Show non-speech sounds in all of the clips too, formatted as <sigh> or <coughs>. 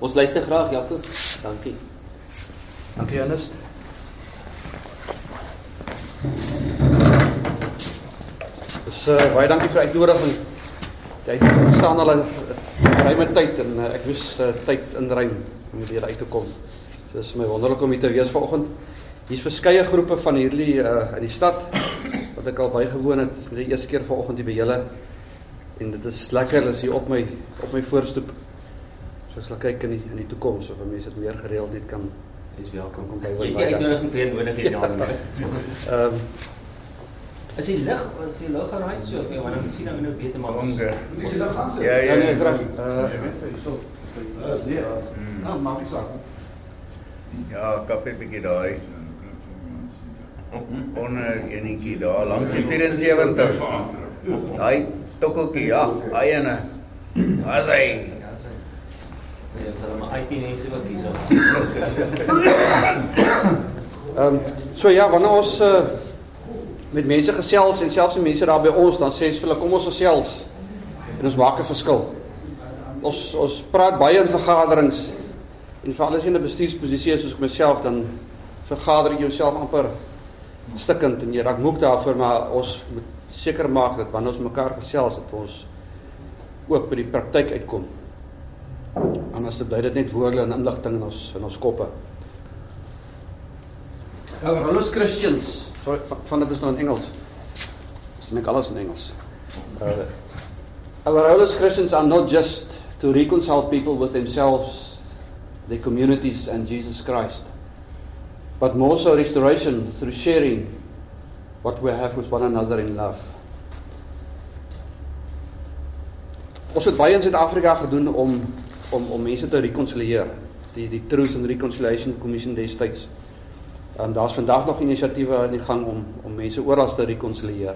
Ons luister graag Jakob. Dankie. Dankie Ernest. Dis uh, baie dankie vir uitnodiging. Jy staan al 'n ruime tyd en uh, ek wens uh, tyd inruim om hier uit te kom. So dis my wonderlik om hier te wees vanoggend. Hier's verskeie groepe van hierdie uh, in die stad wat ek al bygewoon het. Dis nie die eerste keer vanoggend hier by julle en dit is lekker as hier op my op my voorstoep. Ek sal kyk in die in die toekoms of mense dit meer gereeld net kan Jy's welkom. kom by Jy het die uitnodiging vir nodig hier daarin. <laughs> Ehm Is die lig, is die lig geraai so of jy wanneer sien nou nou beter maar ons. Ons dit gaan sit. Ja, ja ja. nee, reg. Jy Uh weet jy so. Dis nie. Nou maak nie saak. Ja, kappie bietjie daai. Onder enetjie daar langs die 74. Daai tokkeltjie, ja, daai ene. As hy Sal maar IT mense ook hierso. Ehm um, so ja, wanneer ons uh, met mense gesels en selfs die mense daar by ons dan sê hulle kom ons gesels en ons maak 'n verskil. Ons ons praat baie in vergaderings en veral as jy in 'n bestuursposisie is soos ek myself dan vergader jy jouself amper stikkend en jy raak moeg daarvoor maar ons moet seker maak dat wanneer ons mekaar gesels dat ons ook by die praktyk uitkom. Anders bly dit net woorde en inligting in ons in ons koppe. Our role as Christians, van, van dit is nou in Engels. Dis net alles in Engels. Uh, our role as Christians are not just to reconcile people with themselves, their communities and Jesus Christ, but more so restoration through sharing what we have with one another in love. Ons het baie in Suid-Afrika gedoen om om om mense te rekonsilieer. Die die Truth and Reconciliation Commission destyds. En daar's vandag nog inisiatiewe aan die gang om om mense oral te rekonsilieer.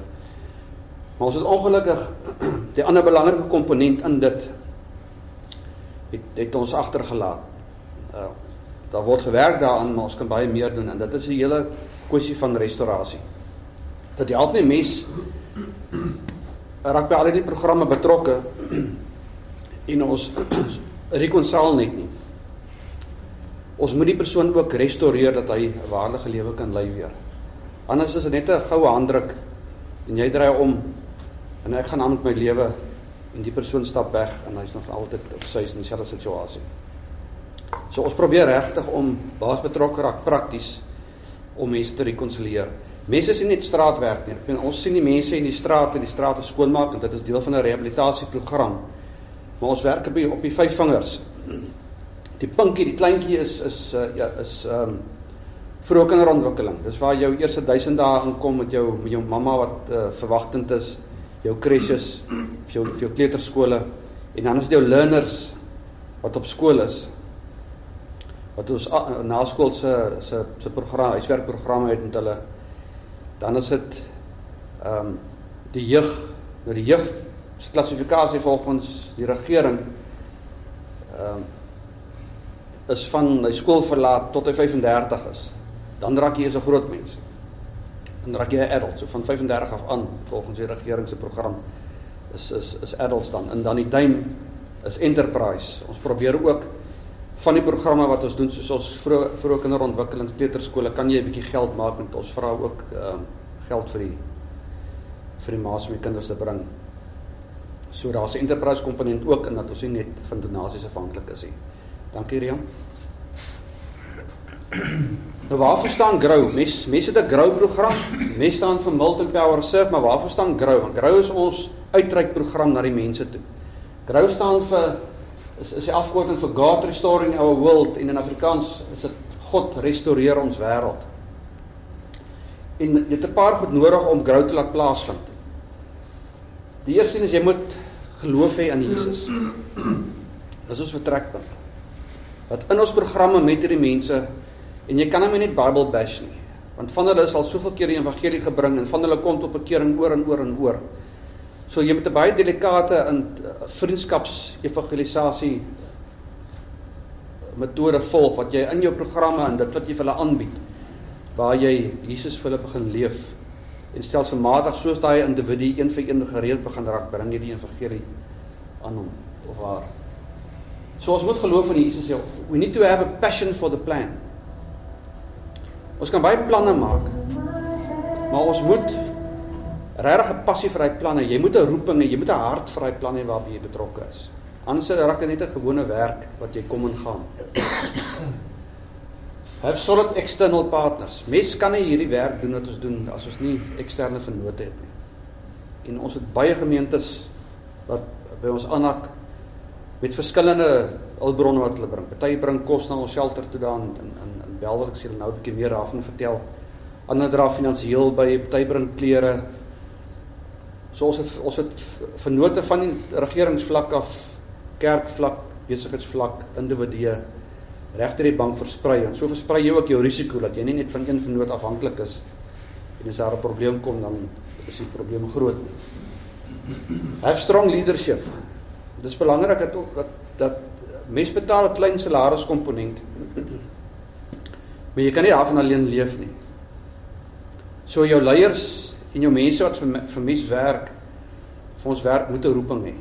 Maar ons het ongelukkig <clears throat> die ander belangrike komponent in dit het het ons agtergelaat. Uh daar word gewerk daaraan, maar ons kan baie meer doen en dit is 'n hele kwessie van restaurasie. Dit help nie mes <clears throat> raak by al die programme betrokke <clears throat> en ons reconcile net nie. Ons moet die persoon ook restoreer dat hy 'n waardige lewe kan lei weer. Anders is dit net 'n goue handdruk en jy draai om en ek gaan aan met my lewe en die persoon stap weg en hy's nog altyd op sy in dieselfde situasie. So ons probeer regtig om baas betrokke raak prakties om mense te rekonsilieer. Mense is nie net straatwerk nie. Ek bedoel ons sien die mense in die straat en die strate skoonmaak en dit is deel van 'n rehabilitasieprogram. Maar ons werk op die, op die vyf vingers. Die pinkie, die kleintjie is is uh, ja is ehm um, vroeë kinderontwikkeling. Dis waar jou eerste 1000 dae inkom met jou met jou mamma wat uh, verwagtend is, jou crèches, vir jou vir jou kleuterskole en dan is dit jou learners wat op skool is. Wat ons uh, naskool se se se program, huiswerkprogramme het met hulle. Dan is dit ehm um, die jeug, nou die jeug se klassifikasie volgens die regering ehm um, is van hy skool verlaat tot hy 35 is. Dan raak jy as 'n groot mens. Dan raak jy 'n adult, so van 35 af aan volgens die regering se program is is is adults dan. En dan die duim is enterprise. Ons probeer ook van die programme wat ons doen soos ons vroeë vroeë kinderontwikkeling kleuterskole kan jy 'n bietjie geld maak en ons vra ook ehm um, geld vir die vir die ma's om die kinders te bring. So daar's 'n enterprise komponent ook in dat ons nie net van donasies afhanklik is nie. Dankie Rian. <clears throat> Nou waarvoor staan Grow? Mes mense het 'n Grow program. Mes staan vir Milton Power Reserve, maar waarvoor staan Grow? Want Grow is ons uitreikprogram na die mense toe. Grow staan vir is is die afkorting vir God Restoring Our World en in Afrikaans is dit God restoreer ons wêreld. En jy het 'n paar goed nodig om Grow te laat plaasvind. Die eerste ding is jy moet geloof hê aan Jesus. Dis ons vertrekpunt. Dat in ons programme met hierdie mense en jy kan hom net Bible bash nie. Want van hulle is al soveel keer die evangelie gebring en van hulle kom tot bekering oor en oor en oor. So jy moet 'n baie delikate in vriendskaps evangelisasie metode volg wat jy in jou programme en dit wat jy vir hulle aanbied waar jy Jesus vir hulle begin leef en stelselmatig soos daai individu een vir een gereeld begin raak bring jy die evangelie aan hom of haar. So ons moet geloof in Jesus sê, we need to have a passion for the plan. Ons kan baie planne maak. Maar ons moet regtig 'n passie vir daai planne. Jy moet 'n roeping hê, jy moet 'n hart vir daai planne waarby jy betrokke is. Anders raak dit net 'n gewone werk wat jy kom en gaan. Have solid external partners. Mes kan nie hierdie werk doen wat ons doen as ons nie eksterne vennote het nie. En ons het baie gemeentes wat by ons aanhak met verskillende hulpbronne wat hulle bring. Party bring kos na ons shelter toe daan in in in Belwel ek sê hulle nou 'n bietjie meer daarvan vertel. Ander dra finansiëel by, party bring klere. So ons het ons het vennote van die regeringsvlak af, kerkvlak, besigheidsvlak, individue regter die bank versprei en so versprei jy ook jou risiko dat jy nie net van een vennoot afhanklik is en as daar 'n probleem kom dan is die probleem groot. Have strong leadership. Dis belangrik dat dat dat mens betaal 'n klein salariskomponent. Maar jy kan nie daarvan alleen leef nie. So jou leiers en jou mense wat vir vir mes werk vir ons werk moet 'n roeping hê.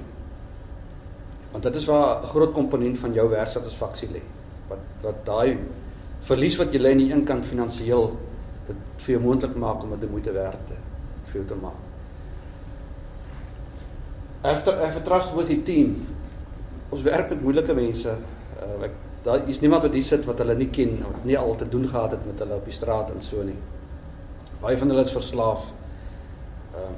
Want dit is waar 'n groot komponent van jou werksatisfaksie lê. Wat wat daai verlies wat jy lê aan die een kant finansiëel dit vir jou moontlik maak om dit moeite werd te vir jou te maak. After a trust with the team. Ons werk met moeilike mense. Uh, ek daar is niemand wat hier sit wat hulle nie ken of nie al te doen gehad het met hulle op die straat en so nie. Baie van hulle is verslaaf. Ehm uh,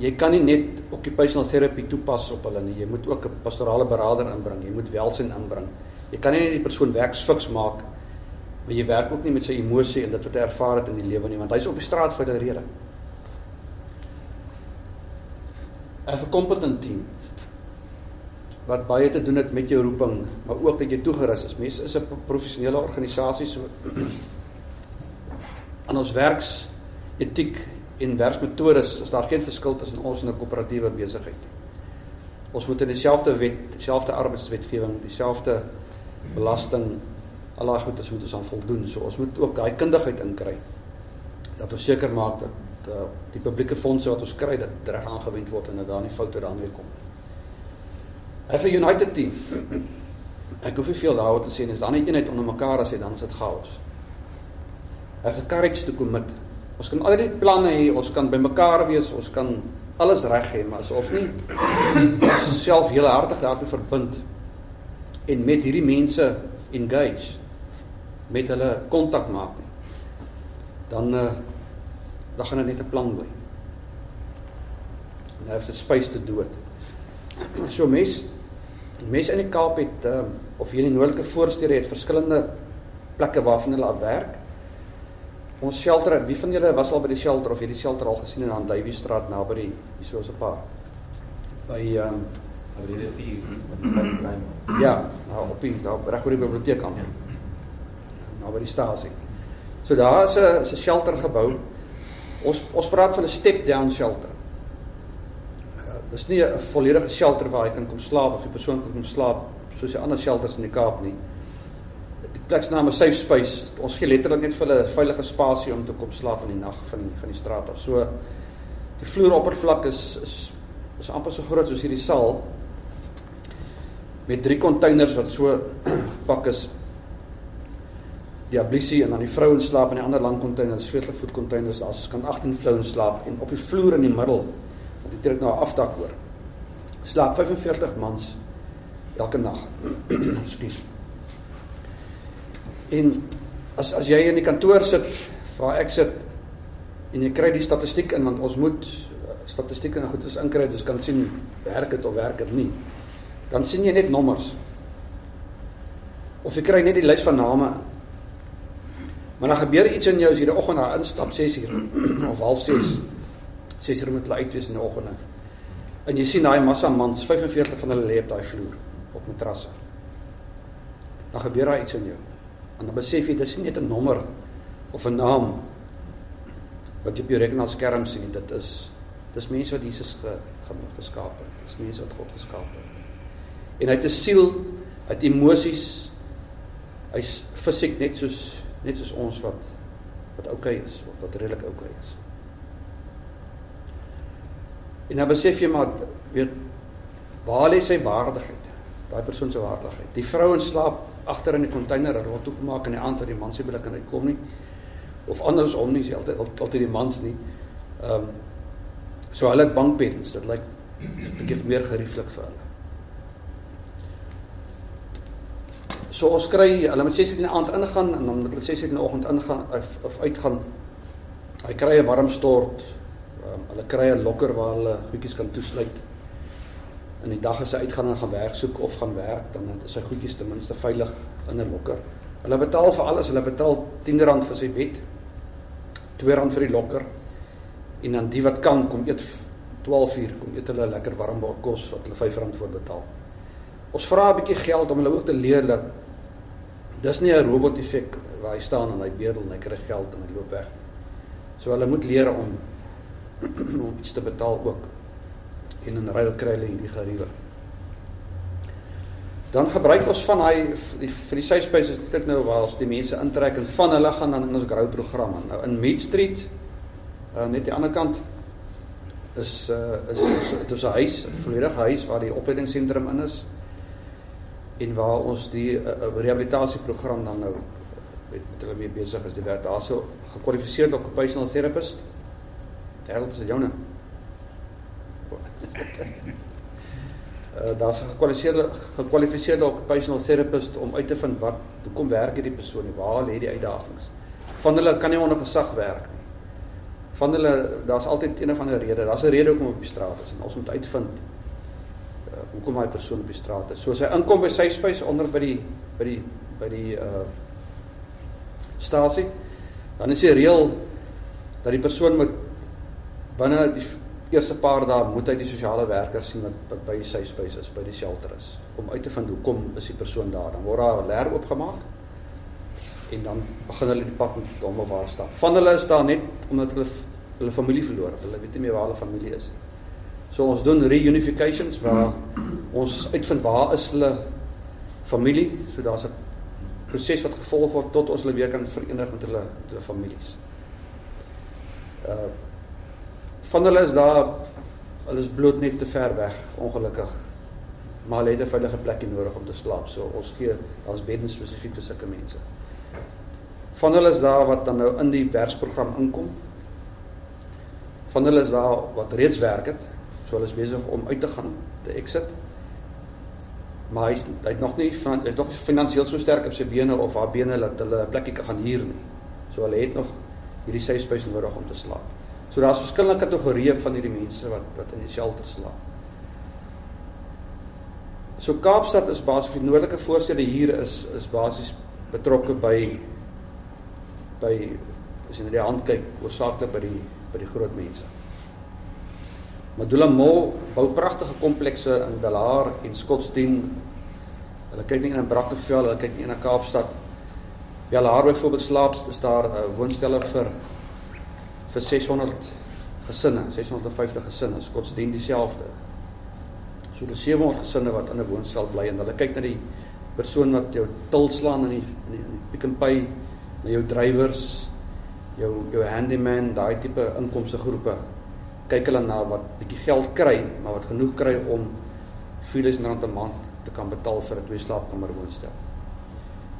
jy kan nie net occupational therapy toepas op hulle nie. Jy moet ook 'n pastorale beraader inbring. Jy moet welsyn inbring. Jy kan nie net die persoon werksfiks maak maar jy werk ook nie met sy emosie en dit wat hy ervaar het in die lewe nie want hy's op die straat vir 'n rede. 'n competent team wat baie te doen het met jou roeping, maar ook dat jy toegerus is. Mense is 'n professionele organisasie so <clears throat> aan ons werks etiek en werksmetodes is daar geen verskil tussen ons en 'n koöperatiewe besigheid nie. Ons moet in dieselfde wet, dieselfde arbeidswetgewing, dieselfde belasting al daai goedes moet ons aan voldoen. So ons moet ook daai kundigheid inkry dat ons seker maak dat uh, die publieke fondse wat ons kry dat reg aangewend word en dat daar nie foute daarmee kom nie. Hy vir United team. Ek hoef nie veel daaroor te sê nie. Is daar nie eenheid onder mekaar as hy dan is dit chaos. Hy het courage to commit. Ons kan al die planne hê, ons kan bymekaar wees, ons kan alles reg hê, maar as ons nie self heel hartig daartoe verbind en met hierdie mense engage met hulle kontak maak nie, dan uh, dan gaan dit net 'n plan bly. Nou is dit space te dood. <clears throat> So mes mense in die Kaap het um, of hier in die noordelike voorstede het verskillende plekke waarvan hulle af werk. Ons shelter, wie van julle was al by die shelter of het die shelter al gesien in aan Duivie straat naby die hier so 'n paar by ehm um, by die met die klein. Ja, nou op die daar reg oor die biblioteek aan. Naby die stasie. So daar is 'n 'n shelter gebou. Ons ons praat van 'n step down shelter. Uh, dis nie 'n volledige shelter waar jy kan kom slaap of 'n persoon kan kom slaap soos die ander shelters in die Kaap nie pleksnaam 'n safe space. Ons gee letterlik net vir hulle 'n veilige spasie om te kom slaap in die nag van die, van die straat af. So die vloeroppervlak is is is amper so groot soos hierdie saal met drie containers wat so <clears throat> gepak is. Die ablissie en dan die vrouens slaap in die ander lang containers, 40 voet containers. Daar's kan 18 vrouens slaap en op die vloer in die middel wat dit trek nou 'n afdak hoor. Slaap 45 mans elke nag. <clears throat> Ekskuus. En as as jy in die kantoor sit waar ek sit en jy kry die statistiek in want ons moet uh, statistieke en goedes inkry, dus kan sien werk dit of werk dit nie. Dan sien jy net nommers. Of jy kry net die lys van name. Maar dan gebeur iets in jou as jy die oggend daar instap 6uur <clears throat> of 06:30. 6uur moet hulle uitwees in die oggende. En jy sien daai massa mans, 45 van hulle lê op daai vloer op matrasse. Dan gebeur daar iets in jou. En dan besef jy dis nie net 'n nommer of 'n naam wat jy op jou rekenaarskerm sien, dit is dis mense wat Jesus ge, ge, geskaap het. Dis mense wat God geskaap het. En hy het 'n siel, hy het emosies. Hy's fisiek net soos net soos ons wat wat oukei okay is of wat redelik oukei okay is. En dan besef jy maar weet waar lê sy waardigheid? daai persoon se waardigheid. Die vrouens slaap agter in die container, hulle word toegemaak in die aand dat die mans nie binne kan uitkom nie. Of andersom nie, is altyd altyd die mans nie. Ehm um, so hulle het bankbeddens, dit lyk 'n bietjie meer gerieflik vir hulle. So ons kry hulle moet 6:00 in die aand ingaan en dan moet hulle 6:00 in die oggend ingaan of, of uitgaan. Hy kry 'n warm stort. Um, hulle kry 'n lokker waar hulle goedjies kan toesluit. In die dag as hy uitgaan en gaan werk soek of gaan werk, dan is sy goedjies ten minste veilig in 'n lokker. Hulle betaal vir alles, hulle betaal R10 vir sy bed. R2 vir die lokker. En dan die wat kan kom eet 12 uur kom eet hulle lekker warm bord kos wat hulle R5 voor betaal. Ons vra 'n bietjie geld om hulle ook te leer dat dis nie 'n robot effek waar hy staan en hy bedel en hy kry geld en hy loop weg. So hulle moet leer om <clears throat> om iets te betaal ook. En in ruil kry hulle hierdie geriewe. Dan gebruik ons van hy vir die safe space is dit nou waar ons die mense intrek en van hulle gaan dan in ons grow program. Nou in Mead Street uh, net die ander kant is uh, is is dit is 'n huis, 'n volledige huis waar die opleidingsentrum in is en waar ons die uh, rehabilitasieprogram dan nou met hulle mee besig is. Die werk daarso gekwalifiseerde occupational therapist. Harold se joune? <laughs> Uh, daar's 'n gekwalifiseerde gekwalifiseerde occupational therapist om uit te vind wat hoekom werk hierdie persoon nie? Waar lê die uitdagings? Van hulle kan nie onder gesag werk nie. Van hulle daar's altyd een of ander rede. Daar's 'n rede hoekom op die straat is en ons moet uitvind hoekom daai persoon op die straat is. So as hy inkom by sy spys onder by die by die by die uh stasie, dan is die reël dat die persoon moet binne die eerste paar dae moet hy die sosiale werker sien wat, wat by sy spys is, by die shelter is, om uit te vind hoekom is die persoon daar. Dan word daar 'n leer oopgemaak en dan begin hulle die pad met hom of haar stap. Van hulle is daar net omdat hulle hulle familie verloor het. Hulle weet nie meer waar hulle familie is nie. So ons doen reunifications waar ons uitvind waar is hulle familie, so daar's 'n proses wat gevolg word tot ons hulle weer kan verenig met hulle met hulle families. Uh van hulle is daar hulle is bloot net te ver weg, ongelukkig. Maar hulle het 'n veilige plekkie nodig om te slaap. So ons gee daar's beddens spesifiek vir sulke mense. Van hulle is daar wat dan nou in die werksprogram inkom. Van hulle is daar wat reeds werk het, So hulle is besig om uit te gaan, te exit. Maar hy hy het nog nie van hy's nog finansiëel so sterk op sy bene of haar bene dat hulle 'n plekkie kan gaan huur nie. So hulle het nog hierdie safe space nodig om te slaap. So daar's verskillende kategorieë van hierdie mense wat wat in die shelter slaap. So Kaapstad is basies die noordelike voorstede hier is is basies betrokke by by as jy na die hand kyk, oorsaaklik by die by die groot mense. Madula Mall bou pragtige komplekse in Delaar en Scottsdene. Hulle kyk nie in Brackenfell, hulle kyk nie in Kaapstad. Ja, Delaar byvoorbeeld slaap is daar uh, woonstelle vir vir 600 gesinne, 650 gesinne, Scottsdene dieselfde. So dis 700 gesinne wat in 'n woonstel bly en hulle kyk na die persoon wat jou til slaan in die in die, in die Pick n Pay, na jou drywers, jou jou handyman, daai tipe inkomste groepe kyk hulle na wat bietjie geld kry, maar wat genoeg kry om R4000 'n maand te kan betaal vir 'n twee slaapkamer woonstel.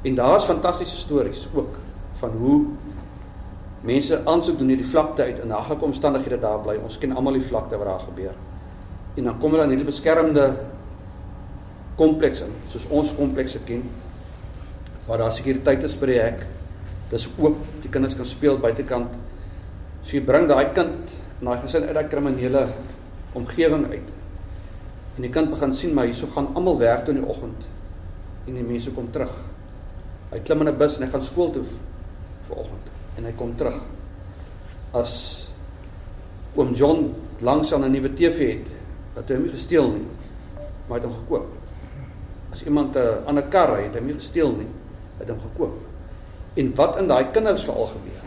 En daar's fantastiese stories ook van hoe mense aansoek doen hierdie vlakte uit in daglike omstandighede daar bly. Ons ken almal die vlakte wat daar gebeur. En dan kom hulle in hierdie beskermde kompleks in, soos ons komplekse ken, waar daar sekuriteit is by die hek. Dis oop, die kinders kan speel buitekant. So jy bring daai kind en daai gesin uit daai kriminele omgewing uit. En die kind begin sien maar hierso gaan almal werk toe in die oggend en die mense kom terug. Hy klim in 'n bus en hy gaan skool toe vir oggend en hy kom terug. As oom John langs aan 'n nuwe TV het, wat hy hom nie gesteel nie, maar hy het hom gekoop. As iemand 'n ander kar ry, het hy hom nie gesteel nie, het hom gekoop. En wat in daai kinders veral gebeur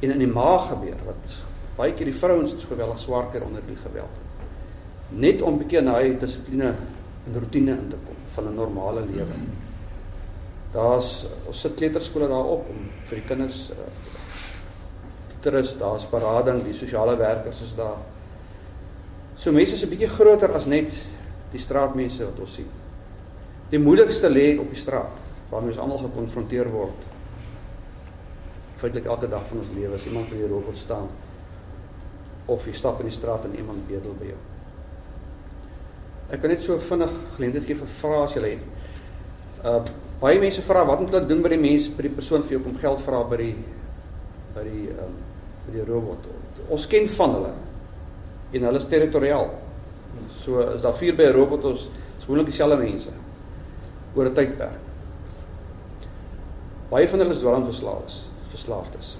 en in die maag gebeur wat baie keer die vrouens is geweldig swaar kry onder die geweld. Net om 'n bietjie na hy dissipline en rotine in te kom van 'n normale lewe. Daar's ons sit kleuterskole daarop om vir die kinders uh, te rus, daar's berading, die sosiale werkers is daar. So mense is 'n bietjie groter as net die straatmense wat ons sien. Die moeilikste lê op die straat waarmee ons almal gekonfronteer word. Feitelik elke dag van ons lewe as iemand by die robot staan of jy stap in die straat en iemand bedel by jou. Ek kan net so vinnig geleentheid gee vir vrae as jy het. Uh baie mense vra wat moet ek doen by die mense by die persoon vir jou kom geld vra by die by die ehm um, by die robot. Ons ken van hulle en hulle is territoriaal. So is daar vier by 'n robot ons is gewoonlik dieselfde mense oor 'n tydperk. Baie van hulle is dwelmverslaafdes, verslaafdes.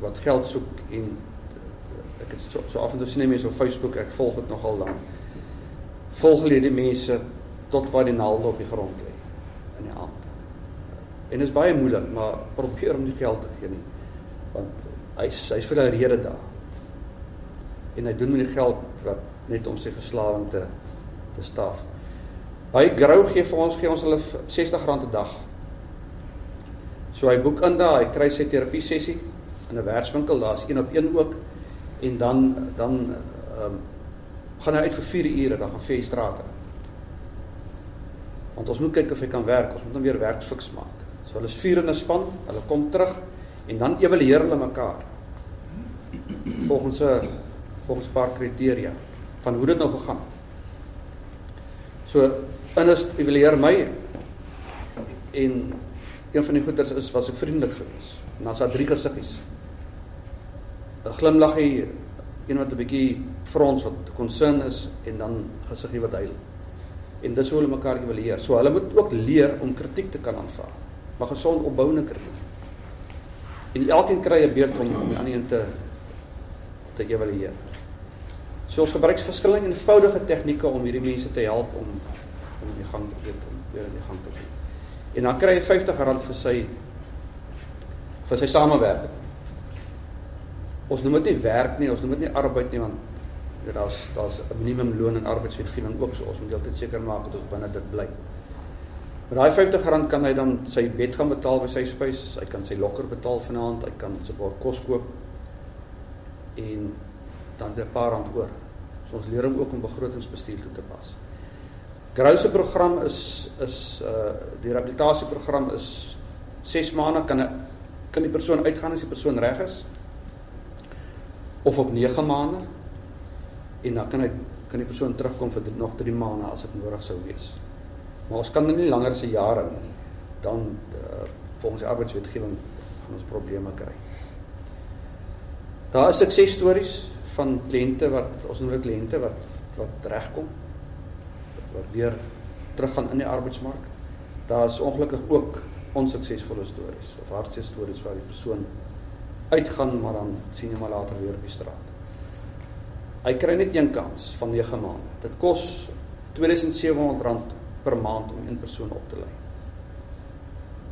Wat geld soek en het so, so af en toe sien mense op Facebook, ek volg dit nogal dan. Volg hulle die mense tot waar die naalde op die grond lê in die hand. En dit is baie moeilik, maar probeer om die geld te gee nie. Want hy's hy's vir 'n rede daar. En hy doen met die geld wat net om sy verslawing te te staaf. Hy grou gee vir ons gee ons hulle R60 'n dag. So hy boek in daar, hy kry sy terapie sessie in 'n werkswinkel, daar's een op een ook en dan dan ehm um, gaan hy uit vir 4 ure, dan gaan vee strate. Want ons moet kyk of hy kan werk, ons moet hom weer werksfiks maak. So hulle is vier in 'n span, hulle kom terug en dan evalueer hulle mekaar. Volgens 'n volgens 'n paar kriteria van hoe dit nou gegaan. So in is evalueer my en een van die goeters is was ek vriendelik geweest. En dan's daar drie gesiggies. 'n Glimlaggie, een wat 'n bietjie frons wat concern is en dan gesiggie wat huil. En dit sou hulle mekaar evalueer. So hulle moet ook leer om kritiek te kan aanvaar. Maar gesond opbouende kritiek. En elkeen kry 'n beurt om om die ander een te te evalueer. So ons gebruik verskillende eenvoudige tegnieke om hierdie mense te help om om in die gang te weet om weer in die gang te kom. En dan kry hy R50 vir sy vir sy samewerking. Ons noem dit nie werk nie, ons noem dit nie arbeid nie want daar's daar's 'n minimum loon en arbeidswetgewing ook so ons moet heeltyd seker maak dat ons binne dit bly. Met daai R50 kan hy dan sy bed gaan betaal by sy spys, hy kan sy lokker betaal vanaand, hy kan sy bord kos koop en dan is 'n paar rand oor. So ons leer hom ook om begrotingsbestuur toe te pas. Grou se program is is uh die rehabilitasieprogram is 6 maande kan 'n kan die persoon uitgaan as die persoon reg is of op 9 maande en dan kan hy kan die persoon terugkom vir nog 3 maande as dit nodig sou wees. Maar ons kan dit nie langer as 'n jaar hou nie. Dan uh, volgens die arbeidswetgewing gaan ons probleme kry. Daar is suksesstories van kliënte wat ons noem kliënte wat wat regkom wat weer teruggaan in die arbeidsmark. Daar is ongelukkig ook onsuksesvolle stories of hartseer stories waar die persoon uitgaan maar dan sien jy maar later weer op die straat. Hy kry net een kans van 9 maande. Dit kos R2700 per maand om een persoon op te lei.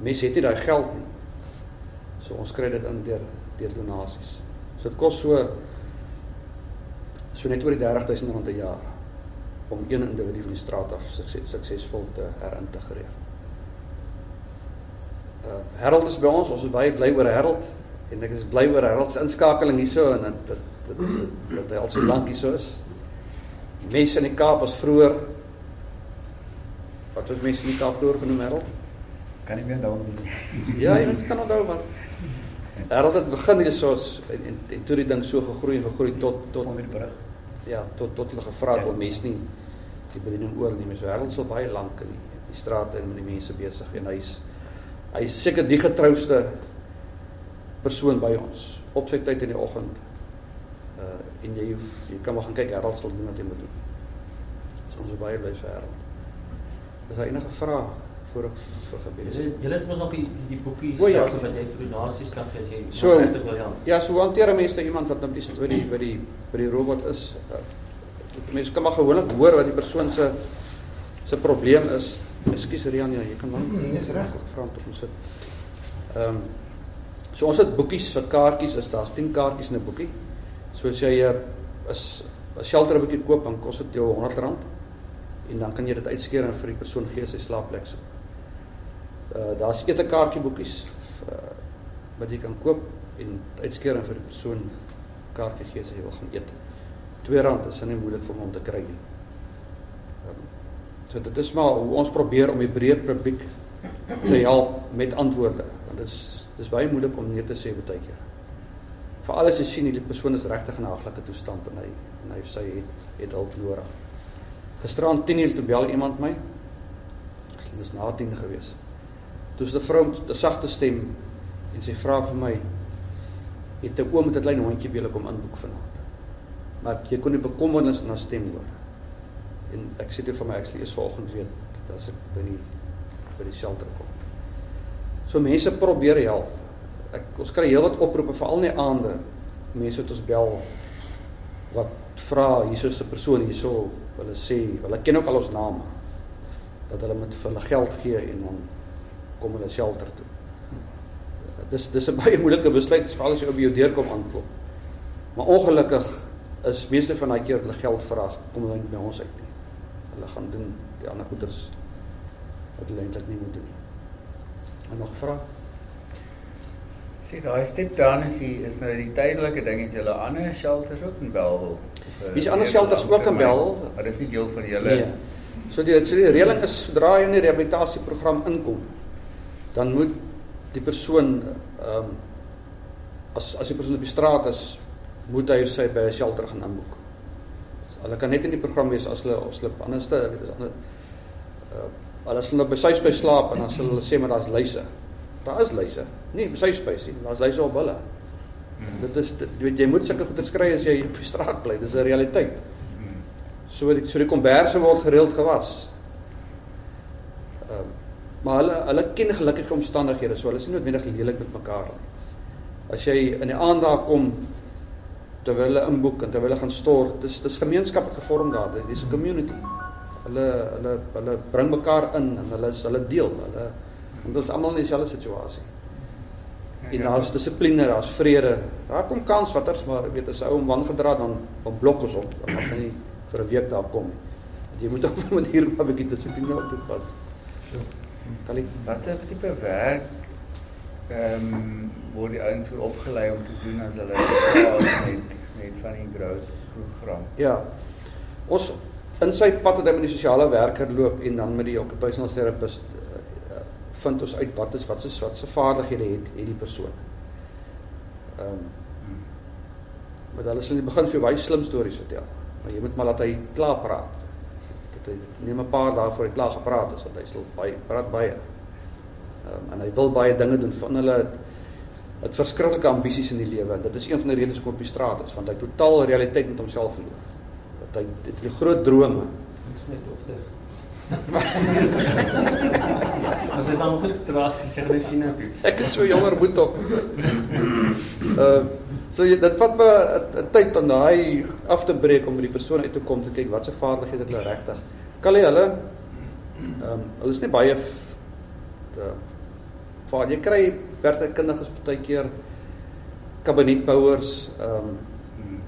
Mense het nie daai geld nie. So ons kry dit in deur deur donasies. So dit kos so so net oor die R30000 'n jaar om een individu van die straat af sukses, suksesvol te herintegreer. Uh Harold is by ons, ons is baie bly oor Harold en ek is bly oor Harold se inskakeling hierso en dit dit dit dat hy al so lank hierso is. Mense in die Kaap was vroeër wat was mense in die Kaap vroeër genoem Harold? Kan nie meer onthou nie. <laughs> Ja, jy kan onthou maar Harold het begin hierso en, en, en toe die ding so gegroei en gegroei tot tot Kom weer terug. ja, tot tot hulle gevra het Ja. wil mense nie die bediening oorneem. So Harold sal baie lank in die, die strate en met die mense besig en hy's hy's seker die getrouste persoon by ons op sy tyd in die oggend. Uh en jy hoef, jy kan maar gaan kyk Harold sal doen wat hy moet doen. So ons is baie bly vir Harold. Is daar enige vrae voor ek vir gebede sê? Julle het mos nog die die boekies O, ja. wat jy vir donasies kan gee as jy So- regtig wil help. Ja, so hanteer 'n mens nou iemand wat nou by die by die by die by die robot is? Uh, mense kan maar gewoonlik hoor wat die persoon se se probleem is. Ekskuus Rian, ja, jy kan maar Nee, dis reg. gevra om te kom sit. Ehm um, so ons het boekies wat kaartjies is, daar's 10 kaartjies in 'n boekie. So as jy 'n 'n shelter boekie koop, dan kos dit jou R100 en dan kan jy dit uitskeer en vir die persoon gee sy slaapplek soek. Uh daar's etekaartjie boekies uh, wat jy kan koop en uitskeer en vir die persoon kaartjie gee as hy wil gaan eet. R2 is nie moeilik vir hom om te kry nie. Um, So dit is maar hoe ons probeer om die breë publiek te help met antwoorde. Want dit is dis baie moeilik om nee te sê baie keer. Veral as jy sien hierdie persoon is regtig in 'n haglike toestand en hy en hy sê het het hulp nodig. Gisteraan 10:00 toe bel iemand my. Dit was na 10 gewees. Toe is 'n vrou met 'n sagte stem en sy vra vir my het 'n oom met 'n klein hondjie wil kom inboek vanaand. Maar jy kon nie bekommernis in haar stem hoor. En ek sê toe vir my ek is vanoggend weet dat as ek by die by die shelter kom. So mense probeer help. Ek ons kry heelwat oproepe veral in die aande. Mense wat ons bel wat vra hierso 'n persoon hierso hulle sê hulle ken ook al ons name dat hulle met hulle geld gee en dan kom hulle shelter toe. Dis dis 'n <laughs> baie moeilike besluit veral as jy op jou deur kom aanklop. Maar ongelukkig is meeste van daai keer hulle geld vra, kom hulle nie by ons uit nie. Hulle gaan doen die ander goeders wat hulle eintlik nie moet doen nie. En nog vra? Sien, daai step down is die is nou die tydelike ding het julle ander shelters ook in Bellville. Hier's ander shelters ook in Bellville. Maar dis nie deel van julle Nee. So die so die reëling is sodra jy in die rehabilitasieprogram inkom, dan moet die persoon ehm um, as as die persoon op die straat is, moet hy sy by 'n shelter gaan inboek. So, hulle kan net in die program wees as hulle as hulle anderste, weet as ander uh, hulle sal nou by spys slaap en dan sal hulle sê maar daar's luise. Daar is luise. Nee, by spys nie. Daar's luise op hulle. Hmm. Dit is dit, weet jy moet sulke goeie skry as jy op die straat bly. Dis 'n realiteit. Hmm. So die so die komberse word gereeld gewas. Ehm um, maar hulle hulle ken gelukkige omstandighede, so hulle is nie noodwendig lelik met mekaar nie. As jy in die aand daar kom terwyl hulle inboek en terwyl hulle gaan stort, dis dis gemeenskap het gevorm daar. Dit is 'n community. Hulle hulle hulle bring mekaar in en hulle hulle deel. Hulle want ons almal in dieselfde situasie. En daar's dissipline, daar's vrede. Daar kom kans watters, maar ek weet as ou om wan gedra dan dan blok ons op. Dan gaan nie vir 'n week daar kom nie. Want jy moet op 'n manier maar 'n bietjie dissipline op toepas. Kan ek Wat se tipe werk ehm um, word die ouens vir opgelei om te doen as hulle <coughs> met met van die growth program? Ja. Ons in sy pad het hy met die sosiale werker loop en dan met die occupational therapist uh, vind ons uit wat is wat se wat se vaardighede het het die persoon. Ehm um, met hulle sal in die begin vir jou baie slim stories vertel. Maar jy moet maar laat hy klaar praat. Dit neem 'n paar dae voor hy klaar gepraat het, want hy sal baie praat baie. Ehm um, en hy wil baie dinge doen van hulle het het verskriklike ambisies in die lewe dit is een van die redes hoekom op die straat is want hy totaal realiteit met homself verloor. Dat hy dit die groot drome. Dit is my dogter. As jy dan goed straat, jy sê net China toe. Ek is so jonger moet op. Uh so jy, dit vat my 'n tyd om daai af te breek om met die persoon uit te kom te kyk wat se vaardighede het hulle regtig. Kan jy hulle ehm um, hulle is nie baie te vaar jy kry werkkundiges baie keer kabinetbouers ehm um, Dit is my is lang.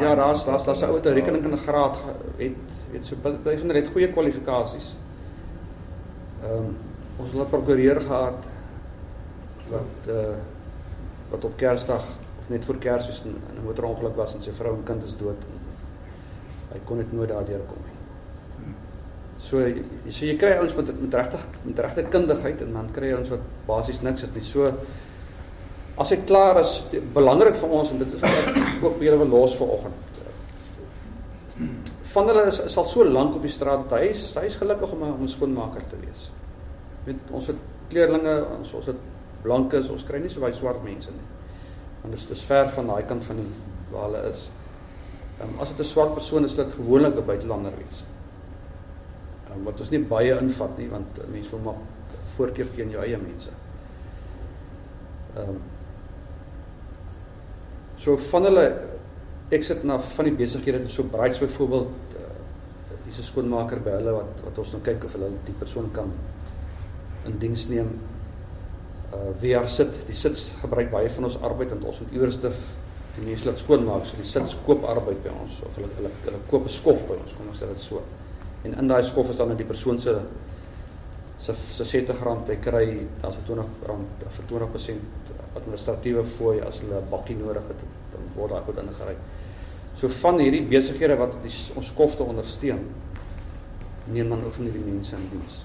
Ja, daar's daar's daar's 'n ou 'n rekening in graad het het so hulle het goeie kwalifikasies. Ehm um, ons het 'n prokureur gehad wat uh wat op Kersdag of net voor Kersfees 'n motorongeluk was en sy vrou en kind is dood. Hy kon dit nooit daardeur kom nie. So jy- so jy kry ouens met met regtig met regte kundigheid en dan kry jy ouens wat basies niks het nie. So as hy klaar is, belangrik vir ons en dit is wat ek ook weer wil los vir oggend. Van hulle is, is al so lank op die straat dat hy is hy is gelukkig om 'n om 'n skoonmaker te wees. Met ons het kleerlinge, ons ons het blankes, ons kry nie so baie swart mense nie. Want dit is dis ver van daai kant van die waar hulle is. Um, as dit 'n swart persoon is, dit gewoonlik 'n buitelander wees. Um, wat ons nie baie invat nie want mense wil maar voorkeur gee aan jou eie mense. Ehm um, So van hulle ek sit na van die besighede so Brights byvoorbeeld uh, hier's 'n skoonmaker by hulle wat wat ons nou kyk of hulle die persoon kan in diens neem. Uh VR sit, die sits gebruik baie van ons arbeid want ons moet iewers te die mense laat skoonmaak, so die sits koop arbeid by ons of hulle hulle hulle koop 'n skof by ons, kom ons sê dit so. En in daai skof is dan net die persoon se se se 70 rand hy kry dan se 20 rand vir 20% administratiewe fooi as hulle 'n bakkie nodig het dan word daai goed ingery. So van hierdie besighede wat die, ons skofte ondersteun, neem dan ook van hierdie mense in diens.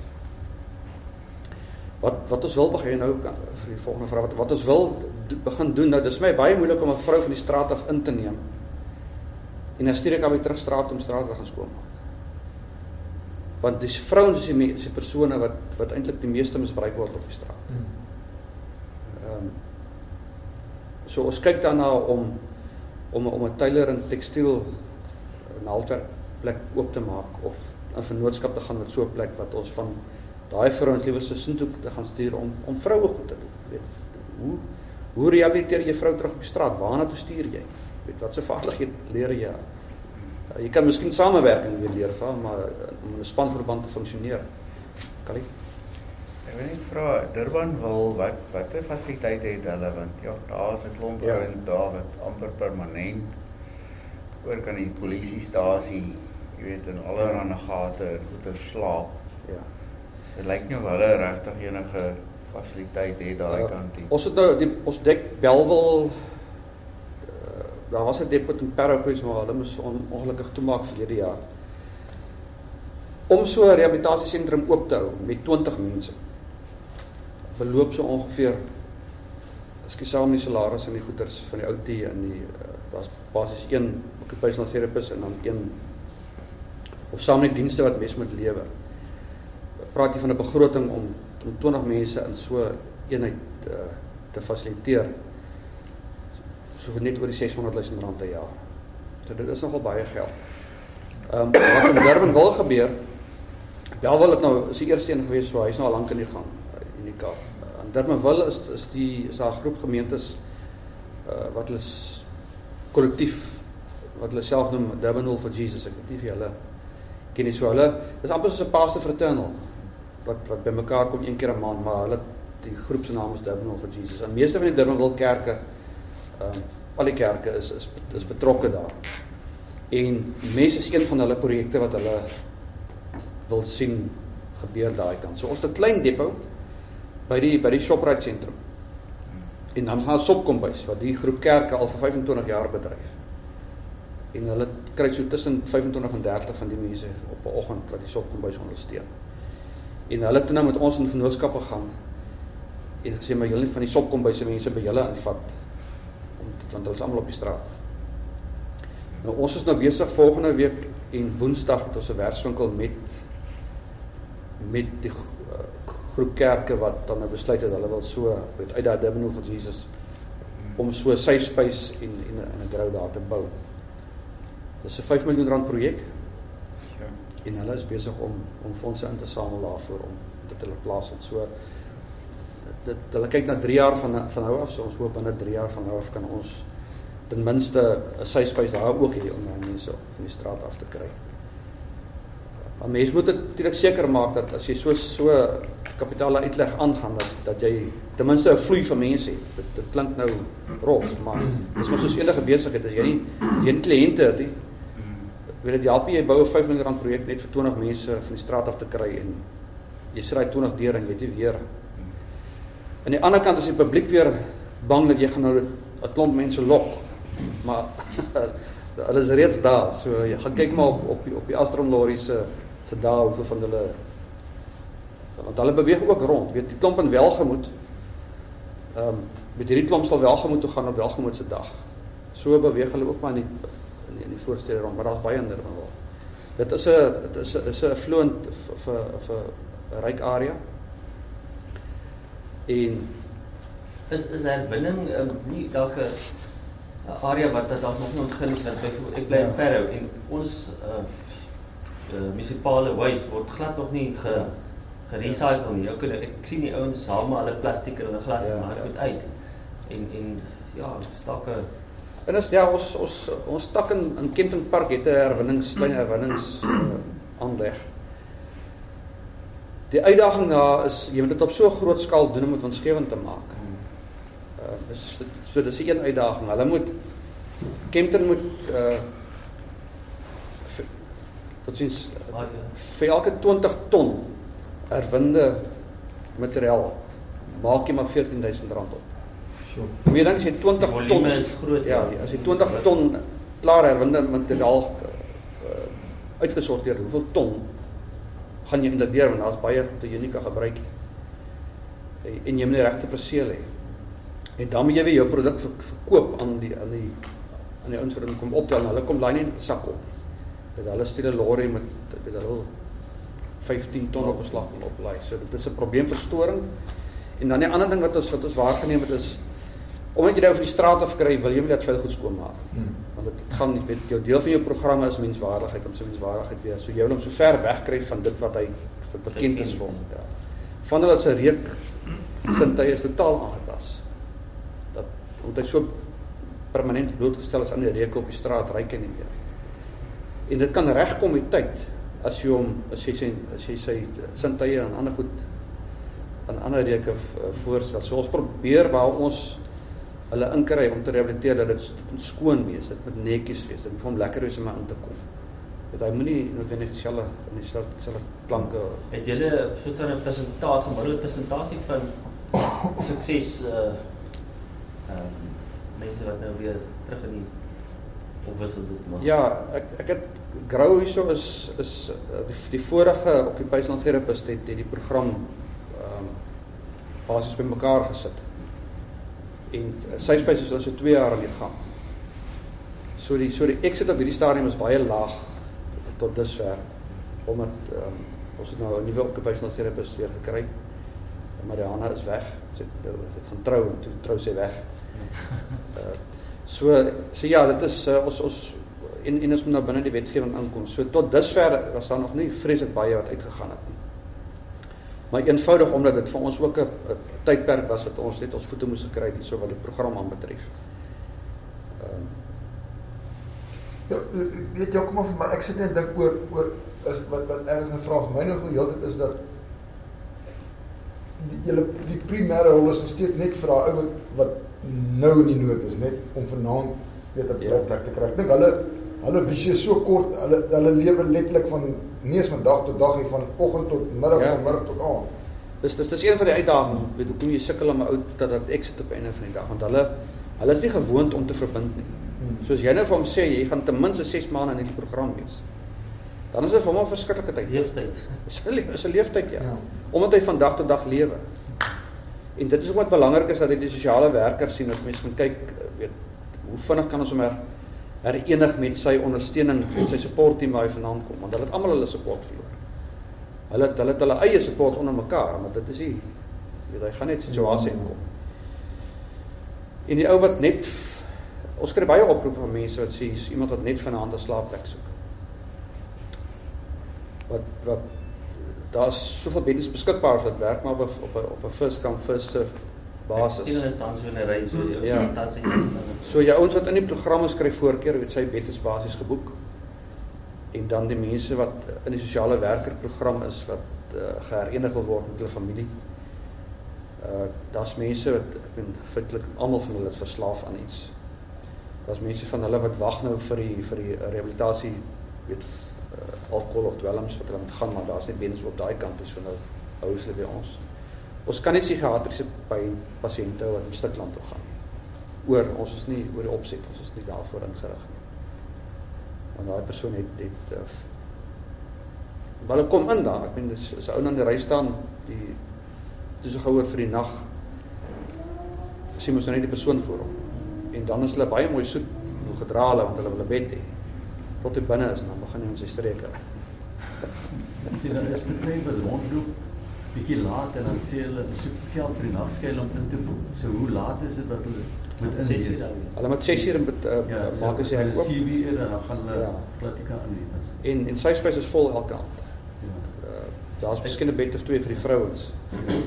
Wat wat ons wil begin nou kan vir die volgende vraag wat wat ons wil begin doen nou dis my baie moeilik om 'n vrou van die straat af in te neem. En stuur ek haar weer terug straat om straat te gaan skoonmaak. Want dis vrouens is die, die persone wat wat eintlik die meeste misbruik word op die straat. Ehm um, so ons kyk daarna om om om 'n tuiler en tekstiel 'n halfwerk plek oop te maak of 'n vennootskap te gaan met so 'n plek wat ons van daai vrouens liewer se sin toe te gaan stuur om om vroue goed te doen. Weet hoe hoe rehabiliteer jy vrou terug op die straat? Waarna toe stuur jy? Weet wat se vaardigheid leer jy? Uh, jy kan miskien samewerking leer maar om 'n spanverband te funksioneer. Kan ek? Weet nie vra Durban wil wat watter fasiliteite het hulle want ja, daar is 'n klomp Ja. ouens daar wat amper permanent oor kan die polisiestasie, jy weet in allerlei gate en goeie slaap. Ja. Dit lyk nie of hulle regtig enige fasiliteit het daai Uh, kant nie. Ons het nou die ons dek Belwel uh, daar was 'n depot in Parow gewees maar hulle moes on, ongelukkig toemaak vir hierdie jaar. Om so 'n rehabilitasiesentrum oop te hou met 20 mense. Beloop so ongeveer Ekskuus saam die salaris en die goederes van die OT en die uh, daar's basies een occupational therapist en dan een of saam met die dienste wat mes moet lewer. Praat jy van 'n begroting om om 20 mense in so eenheid uh, te fasiliteer. So vir net oor die 600 000 rand per jaar. So dit is nogal baie geld. Ehm um, wat in Durban wil gebeur, Belwel het nou is die eerste een gewees so hy's nou al lank in die gang uh, in die Kaap. In Durban wil is is die is daar 'n groep gemeentes uh, wat hulle kollektief wat hulle self noem Durban Hall for Jesus. Ek weet nie of jy hulle ken nie so hulle dis amper soos 'n pastor fraternal wat wat bymekaar kom een keer 'n maand, maar hulle die groep se naam is Durban Hall for Jesus. En meeste van die Durban Hall kerke ehm um, al die kerke is is is betrokke daar. En mense is een van hulle projekte wat hulle wil sien gebeur daai kant. So ons het 'n klein depot by die by die Shoprite sentrum. En dan gaan Sopkombuis wat die groep kerke al vir 25 jaar bedryf. En hulle kry so tussen 25 en 30 van die mense op 'n oggend wat die Sopkombuis ondersteun. En hulle het toe nou met ons in vennootskappe gaan en gesê maar julle van die Sopkombuis mense by julle invat om want hulle is almal op die straat. Nou ons is nou besig volgende week en Woensdag het ons 'n werkswinkel met met die groep kerke wat dan nou besluit het hulle wil so met uit daai Durban vir Jesus om so safe space en en 'n- grow daar te bou. Dis 'n 5 miljoen rand projek Ja. en hulle is besig om om fondse in te samel daarvoor om dit laat plaas en so dit, dit hulle kyk na 3 jaar van van nou af so ons hoop binne 3 jaar van nou af kan ons ten minste 'n safe space daar ook hê om daai mense van die straat af te kry. Maar mens moet natuurlik seker maak dat as jy so so kapitale uitleg aangaan dat dat jy ten minste 'n vloei van mense het. Dit dit klink nou rof, maar dis maar soos enige besigheid as jy nie as jy nie kliënte het nie, weet dit help jy bou 'n 5 miljoen rand projek net vir 20 mense van die straat af te kry en jy sit daai 20 deur en jy het nie weer. Aan die ander kant is die publiek weer bang dat jy gaan nou 'n klomp mense lok. Maar <laughs> hulle is reeds daar. So jy gaan kyk maar op op die, op die Astron lorry se se dae hoeveel van hulle want hulle beweeg ook rond. Weet die klomp in Welgemoot. Ehm um, met hierdie klomp sal Welgemoot toe gaan op Welgemoot se dag. So beweeg hulle ook maar in die in die, in die voorstede rond, maar daar's baie ander van wel. Dit is 'n dit is 'n is 'n affluent vir vir 'n ryk area. En Is is herwinning um, nie dalk 'n 'n area wat dat dalk nog nie ontgin is want ek bly in Ja. Parow en ons uh, uh munisipale waste word glad nog nie ge gerecycle nie. Ek ek sien die ouens haal maar hulle plastiek en hulle glas Ja, en maar ja. goed uit. En en ja, 'n En as ja, ons ons ons tak in in Kempton Park het 'n herwinnings klein herwinnings uh, aanleg. Die uitdaging daar is jy moet dit op so 'n groot skaal doen om dit winsgewend te maak. Uh dis so dis 'n een uitdaging. Hulle moet Kempton moet uh tot sins ja. vir elke 20 ton herwinde materiaal maak jy maar R14000 op. Sjoe. Moet jy dink as jy 20 ton is groot. Ja, as jy 20 ton klaar herwinde materiaal uh, uitgesorteer hoeveel ton gaan jy eintlik deur want daar's baie goed wat jy nie kan gebruik nie. En jy moet die regte perseel hê. En dan moet jy weer jou produk verkoop aan die aan die aan die ouens wat kom optel en hulle kom daai net in sak op. Dit hulle stuur 'n lorry met met hulle 15 ton op beslag en oplaai. So dit is 'n probleemverstoring. En dan die ander ding wat ons wat ons waargeneem het is omdat jy nou van die straat af kry, wil jy net veel goed skoon maak. Hmm. Want dit gaan nie met jou deel van jou programme is menswaardigheid om sy menswaardigheid weer. So jy wil hom so ver wegkry van dit wat hy bekend is vir hom. Ja. Van hulle se reuk sintuie is totaal aangetas. Dat omdat hy so permanent blootgestel is aan die reuke op die straat, ry hy nie meer. En dit kan regkom met tyd as jy hom as jy sê as jy sy sintuie en ander goed aan ander reuke voorstel. So ons probeer waar ons hulle inkry om te rehabiliteer dat dit skoon wees, dit moet netjies wees, dit moet vir hom lekker wees om in te kom. Dit hy moenie noodwendig dieselfde in dieselfde dieselfde klanke. Het julle so 'n persentasie, gemiddelde persentasie van sukses uh ehm um, mense wat nou weer terug in die opwissel maar. Ja, ek ek het grou hierso is is uh, die, die vorige occupational therapist het, het die program ehm um, basies bymekaar gesit en uh, sy spesies is al so 2 jaar aan die gang. So die so die exit op hierdie stadium is baie laag tot dusver omdat um, ons het nou 'n nuwe occupational therapist weer gekry. Mariana is weg. Sy het, uh, het gaan trou en toe trou sy weg. Uh, <laughs> so so ja, dit is uh, ons ons en en ons moet nou binne die wetgewing aankom. So tot dusver was daar nog nie vreeslik baie wat uitgegaan het nie maar eenvoudig omdat dit vir ons ook 'n tydperk was wat ons net ons voete moes gekry het hierso wat die program aan betref. Ehm um, Ja, weet jy kom of maar ek sit net dink oor oor is wat wat ergens 'n vraag my nog heeltyd is dat die julle die primêre rol is nog steeds net vir daai ou wat wat nou in die nood is net om vanaand weet 'n ja. plek te kry. Ek dink hulle hulle visie is so kort, hulle hulle lewe letterlik van nie eens van dag tot dag nie van oggend tot middag ja. van middag tot aand. Dis dis dis een van die uitdagings, weet hoe kom jy sukkel om 'n ou dat dat exit op einde van die dag want hulle hulle is nie gewoond om te verbind nie. Hmm. Soos jy nou vir hom sê jy gaan ten minste 6 maande in hierdie program wees. Dan is dit vir hom 'n verskriklike tyd. Leeftyd. <laughs> Dis 'n is 'n leeftyd ja. ja. Omdat hy van dag tot dag lewe. En dit is ook wat belangrik is dat jy die sosiale werker sien dat mense moet kyk weet hoe vinnig kan ons hom herenig met sy ondersteuning en sy support team waar hy vanaand kom want hulle het almal hulle support verloor. Hulle het hulle het hulle eie support onder mekaar maar dit is nie weet hy gaan net situasie inkom. En die ou wat net ons kry baie oproepe van mense wat sê iemand wat net vanaand 'n slaapplek soek. Wat wat daar's soveel beddens beskikbaar vir dit werk maar op op 'n op 'n first come first serve basis. Sien hulle staan so in 'n ry so die ja. stasie is. So jou ouens wat in die programme skryf voorkeur, weet sy bed is basies geboek. En dan die mense wat in die sosiale werker program is wat uh, geherenig wil word met hulle familie. Uh daar's mense wat ek bedoel feitelik almal van hulle is verslaaf aan iets. Daar's mense van hulle wat wag nou vir die vir die rehabilitasie weet uh, alkohol of dwelms wat hulle moet gaan maar daar's net beddens op daai kant so nou hou hulle by ons. Ons kan nie psigiatriese pyn pasiënte wat in Stikland toe gaan nie. Oor ons is nie oor die opset, ons is nie daarvoor ingerig nie. Want daai persoon het het uh, hulle kom in daar. Ek meen dis is ou aan die ry staan die dis so gehoor vir die nag. Sien mos nou net die persoon voor hom. En dan is hulle baie mooi soet gedra hulle want hulle wil 'n bed hê. Tot hy binne is en dan begin hy met sy streke. Sien dan is met my wat rondloop bietjie laat en dan sê hulle soek geld vir die nagskuil om in te voer. So hoe laat is dit wat hulle moet in wees? Hulle moet 6 uur in uh, ja, maak as jy ek oop. 7 uur en dan gaan hulle ja. platika aan die was. En en sy spesies is vol elke aand. Ja. Uh, Daar's miskien 'n bed of twee vir die vrouens. Ja.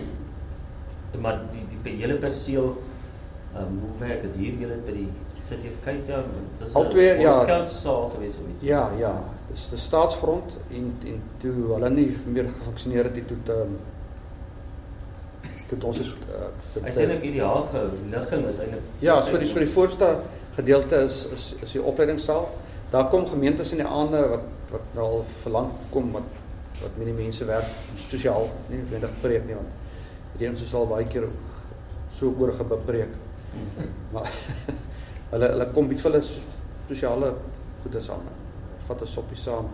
Maar die die hele perseel ehm um, hoe werk dit hier julle by die City of Cape Town? Dis al twee ja. Skoutssaal gewees of iets. Ja, ja. Dis die staatsgrond en en toe hulle nie meer gefunksioneer het het toe ehm um, dit ons het uh, Hy sê net ideaal gehou. Ligging is eintlik Ja, so die so die voorste gedeelte is is is die opleidingssaal. Daar kom gemeentes in die aande wat wat nou al verlang kom wat wat met die mense werk sosiaal, nie noodwendig preek nie want die ons sal baie keer so oor gebepreek. <laughs> Maar <laughs> hulle hulle kom bied vir hulle spesiale goederes aan. Vat 'n soppie saam.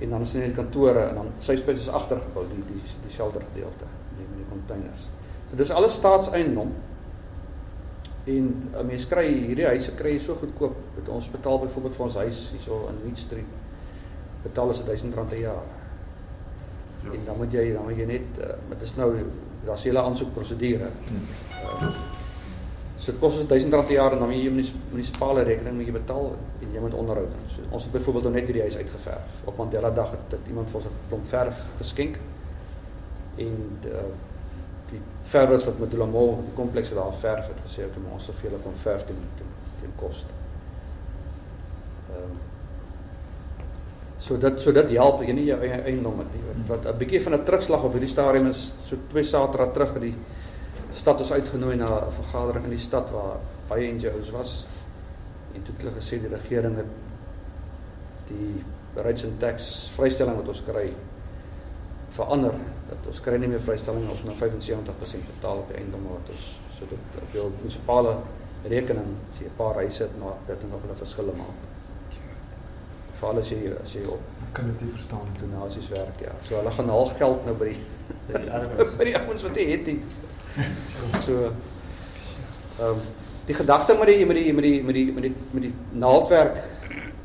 En dan is in die kantore en dan sy spesies is agtergebou die die die shelter gedeelte, die met die containers. So dis alles staatseiendom. En 'n mens kry hierdie huise kry jy so goedkoop. Met ons betaal byvoorbeeld vir ons huis hierso in Wheat Street betaal ons R1000 'n jaar. Ja. En dan moet jy dan moet jy net uh, dit is nou daar's hele aansoekprosedure. Uh, so dit kos ons R1000 'n jaar en dan moet jy munis, munisipale rekening moet jy betaal en jy moet onderhoud doen. So ons het byvoorbeeld nou net hierdie huis uitgeverf. Op Mandela dag het, het iemand vir ons 'n klomp verf geskenk. En uh, die verfers wat met Dulamol die komplekse daar verf het gesê ek moet ons soveel kon verf teen teen, teen koste. Ehm um, So dit so dit help jy nie jou eie eiendom het nie. Wat, wat 'n bietjie van 'n terugslag op hierdie stadium is so twee Saterdae terug in die stad ons uitgenooi na 'n vergadering in die stad waar baie NGO's was. En toe het hulle gesê die regering het die rates and tax vrystelling wat ons kry verander dat ons kry nie meer vrystelling ons moet 75% betaal op die eiendom wat ons so dit op jou munisipale rekening as jy 'n paar huise het maar dit het nog 'n verskil maak veral as jy as jy op kan dit nie verstaan donasies werk ja. So hulle gaan haal geld nou by die by die armes <laughs> by die ouens wat jy het nie. <laughs> So ehm um, die gedagte met die met die met die met die met die met die naaldwerk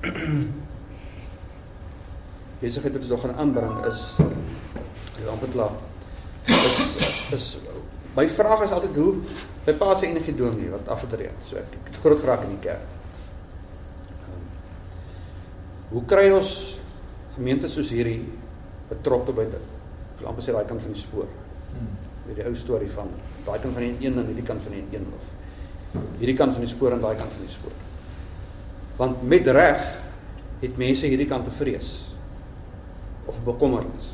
<clears throat> besigheid wat ons nog gaan aanbring is amper klaar. Is is my vraag is altyd hoe by pa se enige dominee wat afgetree het. So ek, ek het groot geraak in die kerk. Hoe kry ons gemeentes soos hierdie betrokke by dit? amper sê daai kant van die spoor. Hmm. Met die ou storie van daai kant van die een en hierdie kant van die een of hierdie kant van die spoor en daai kant van die spoor. Want met reg het mense hierdie kant te vrees of bekommernis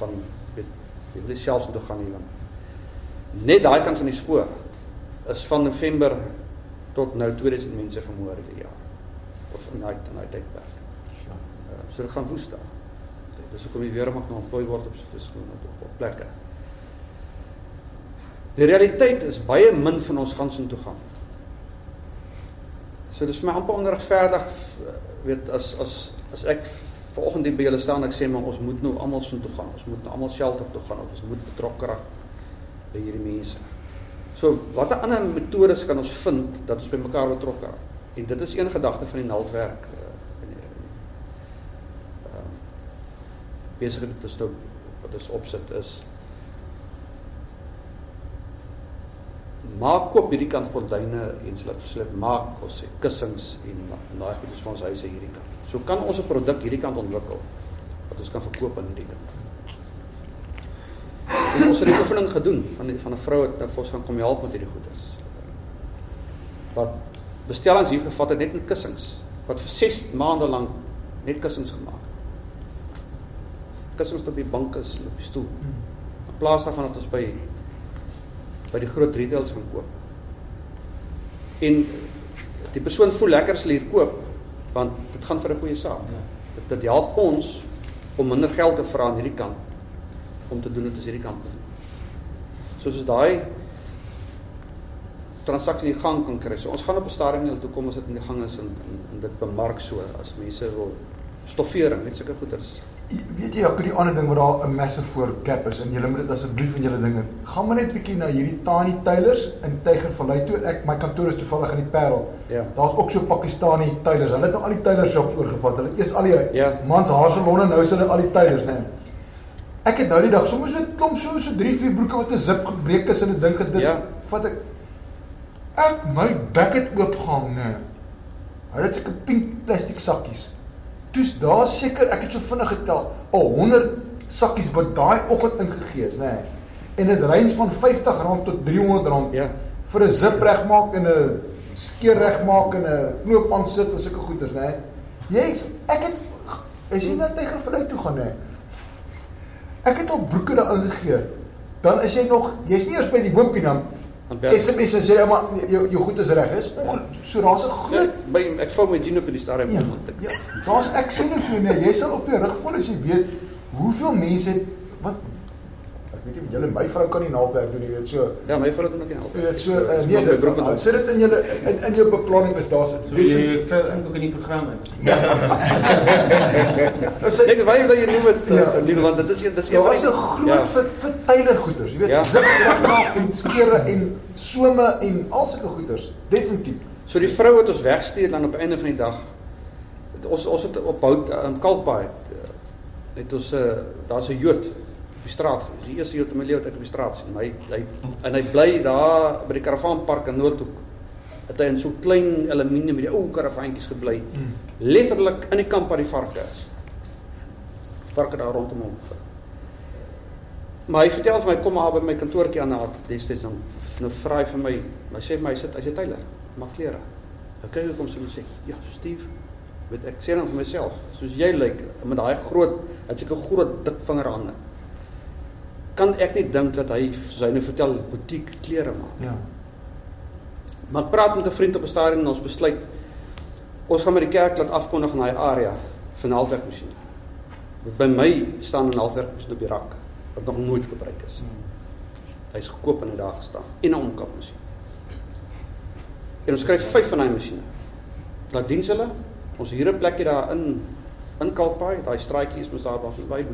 van weet jy wil selfs toe gaan hier want net daai kant van die spoor is van November tot nou 2000 mense vermoor hierdie jaar of in daai in daai tydperk. Ja. Uh, so dit gaan woes daar. Dis hoekom die weermag nou ontplooi word op verskillende op, op plekke. Die realiteit is baie min van ons gaan so toe gaan. So dis my amper onregverdig weet as as as ek vanoggend by julle staan ek sê maar ons moet nou almal so toe gaan. Ons moet nou almal shelter toe gaan of ons moet betrokke raak by hierdie mense. So watter ander metodes kan ons vind dat ons by mekaar betrokke raak? En dit is een gedagte van die naaldwerk uh, in die uh, besig dit is nou wat ons opsit is maak koop hierdie kant gordyne en slat verslit maak ons sê kussings en daai goed is vir ons huise hierdie kant. So kan ons 'n produk hierdie kant ontwikkel wat ons kan verkoop aan hierdie kant. En ons het 'n oefening gedoen van die, van 'n vrou wat nou vir ons gaan kom help met hierdie goeders. Wat bestellings hier gevat het net met kussings wat vir 6 maande lank net kussings gemaak het. Kussings op die bank is op die stoel. In plaas daarvan dat ons by by die groot retailers gaan koop. En die persoon voel lekker as hulle hier koop want dit gaan vir 'n goeie saak. Ja. Dit, dit help ons om minder geld te vra aan hierdie kant om te doen wat ons hierdie kant doen. Soos as daai transaksie in die gang kan kry. So ons gaan op 'n stadium net toe kom as dit in die gang is en, en, en dit bemark so as mense wil stoffering, net sulke goeders. Weet jy, ek het die ander ding wat daar 'n massive voor gap is en julle moet dit asseblief in julle dinge. Gaan maar net bietjie na hierdie Tani Tailors in Tygervallei toe. Ek my kantoor is toevallig in die Parel. Ja. Daar's ook so Pakistani Tailors. Hulle het nou al die tailor shops oorgevat. Hulle eers al die ja. mans haarsalonne, nou is hulle al die tailors, né? Ek het nou die dag sommer so 'n klomp so so 3 4 broeke wat 'n zip gebreek is en 'n ding gedink. Ja. Vat ek ek my bek het oopgehang nê. Hulle het seker pink plastiek sakkies. Toe's daar seker ek het so vinnig getel, al 100 sakkies wat daai oggend ingegee is nê. En dit range van R50 tot R300 ja. vir 'n zip regmaak en 'n skeer regmaak en 'n knoop aan sit en sulke goeders nê. Jy's ek het is jy net tegen vlei toe gaan nê. Ek het al broeke daar ingegee. Dan is jy nog jy's nie eers by die hoompie dan SMS sê jy maar jou jou goed is reg is. So daar's 'n groot ja, by ek vou my Gino op die stadium. Ja, ja, daar's ek sê net vir jou nee, jy sal op jou rug val as jy weet hoeveel mense wat weet nie met julle my vrou kan nie naaldwerk doen, jy weet so. Ja, my vrou doen ook nie help. Jy weet so uh, nee, dit broek en al. sit dit in julle in, in jou beplanning is daar So jy vrou inkoek in die program in. <laughs> is dit Ek baie dat jy noem dit Ja. uh, Niel want dit is een dit is een van die- groot Ja. ja. vir vir Taylor goeders, jy weet, Ja. ja. zips regmaak en skere en some en al sulke goeders. Definitief. So die vrou wat ons wegstuur dan op einde van die dag ons ons het op hout in Kalkbaai het, uh, het ons 'n uh, daar's 'n Jood die straat gewees. Die eerste Jood in my lewe wat ek op die straat sien. Maar hy hy en hy bly daar by die karavaanpark in Noordhoek. Het hy in so klein aluminium met die ou karavaantjies gebly. Mm. Letterlik in die kamp waar die varke is. Varke daar rondom hom. Maar hy vertel vir my kom maar by my kantoortjie aan na destyds dan nou vra hy vir my, hy sê vir my hy sit hy sê Tyler, maak klere. Ek kyk hoekom sy moet sê, ja, Steve, weet ek sê dan vir myself, soos jy lyk met daai groot, het seker groot dik vingerhande. Kan ek nie dink dat hy hy nou vertel butiek klere maak. Ja. Maar ek praat met 'n vriend op 'n stadium en ons besluit ons gaan met die kerk laat afkondig in daai area vir 'n halfwerkmasjiene. By my staan 'n halfwerkmasjien op die rak wat nog nooit gebruik is. Hy's gekoop en hy daar gestaan en 'n omkapmasjien. En ons skryf 5 van daai masjiene. Dan diens hulle. Ons huur 'n plekkie daar in in Kalpaai, daai straatjie is mos daar by baie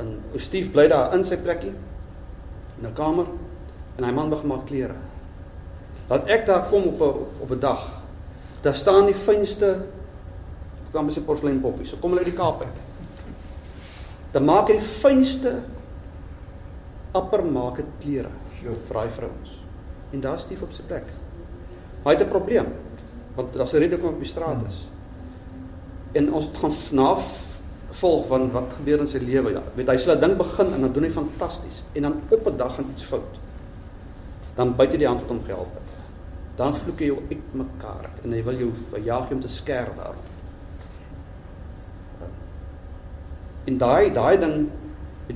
En Steve bly daar in sy plekkie in 'n kamer en hy man begin maak klere. Dat ek daar kom op 'n op 'n dag. Daar staan die fynste kan mens 'n porselein poppies. So kom hulle uit die Kaap uit. Dan maak hy die fynste appermaak klere vir daai vrouens. En daar stief op sy plek. Maar hy het 'n probleem want daar's 'n rede hoekom hy op die straat is. En ons gaan navolg van wat gebeur in sy lewe. Ja, weet hy sal 'n ding begin en dan doen hy fantasties en dan op 'n dag gaan iets fout. Dan hy die hand wat hom gehelp het. Dan vloek hy jou uitmekaar en hy wil jou verjaag om te sker daarom. En daai daai ding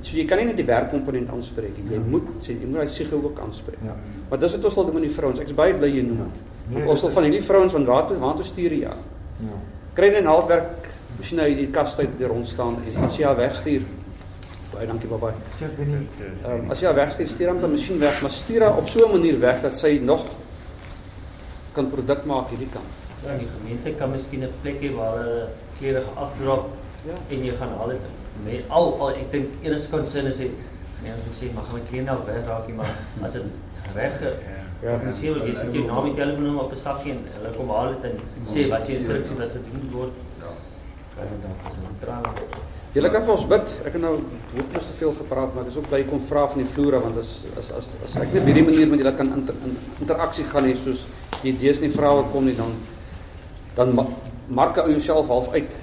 so jy kan nie net die werkkomponent aanspreek nie. Jy moet sê jy moet daai siege ook aanspreek. Ja. Maar dis wat ons wil doen met die vrouens. Ek's baie bly jy noem dit. Nee, Want ons wil dit van is- hierdie vrouens van waar toe waar toe stuur jy ja. Ja. Kry net 'n halfwerk masjien uit die kas uit daar rond staan en as jy haar wegstuur. Baie dankie babai. Sê nie. Ehm um, as jy haar wegstuur, stuur hom dan masjien weg, maar stuur haar op so 'n manier weg dat sy nog kan produk maak hierdie kant. Ja, die gemeente kan miskien 'n plek hê waar hulle klere afdrop Ja. en jy gaan haal dit met al al ek dink enige konsern is hy nee as jy sê maar gaan my klere nou wegraak nie maar as dit reg Ja. organiseer word jy sit jou naam en telefoonnommer op 'n sakkie en hulle kom haal dit en sê wat se instruksie wat gedoen word. Julle kan vir ons bid. Ek het nou hopeloos te veel gepraat, maar ek is ook jy kom vra van die vloere want as as as as ek net op hierdie manier met julle kan inter, in, interaksie gaan hê soos die idees nie vrae kom nie dan dan ma- mark ou jouself half uit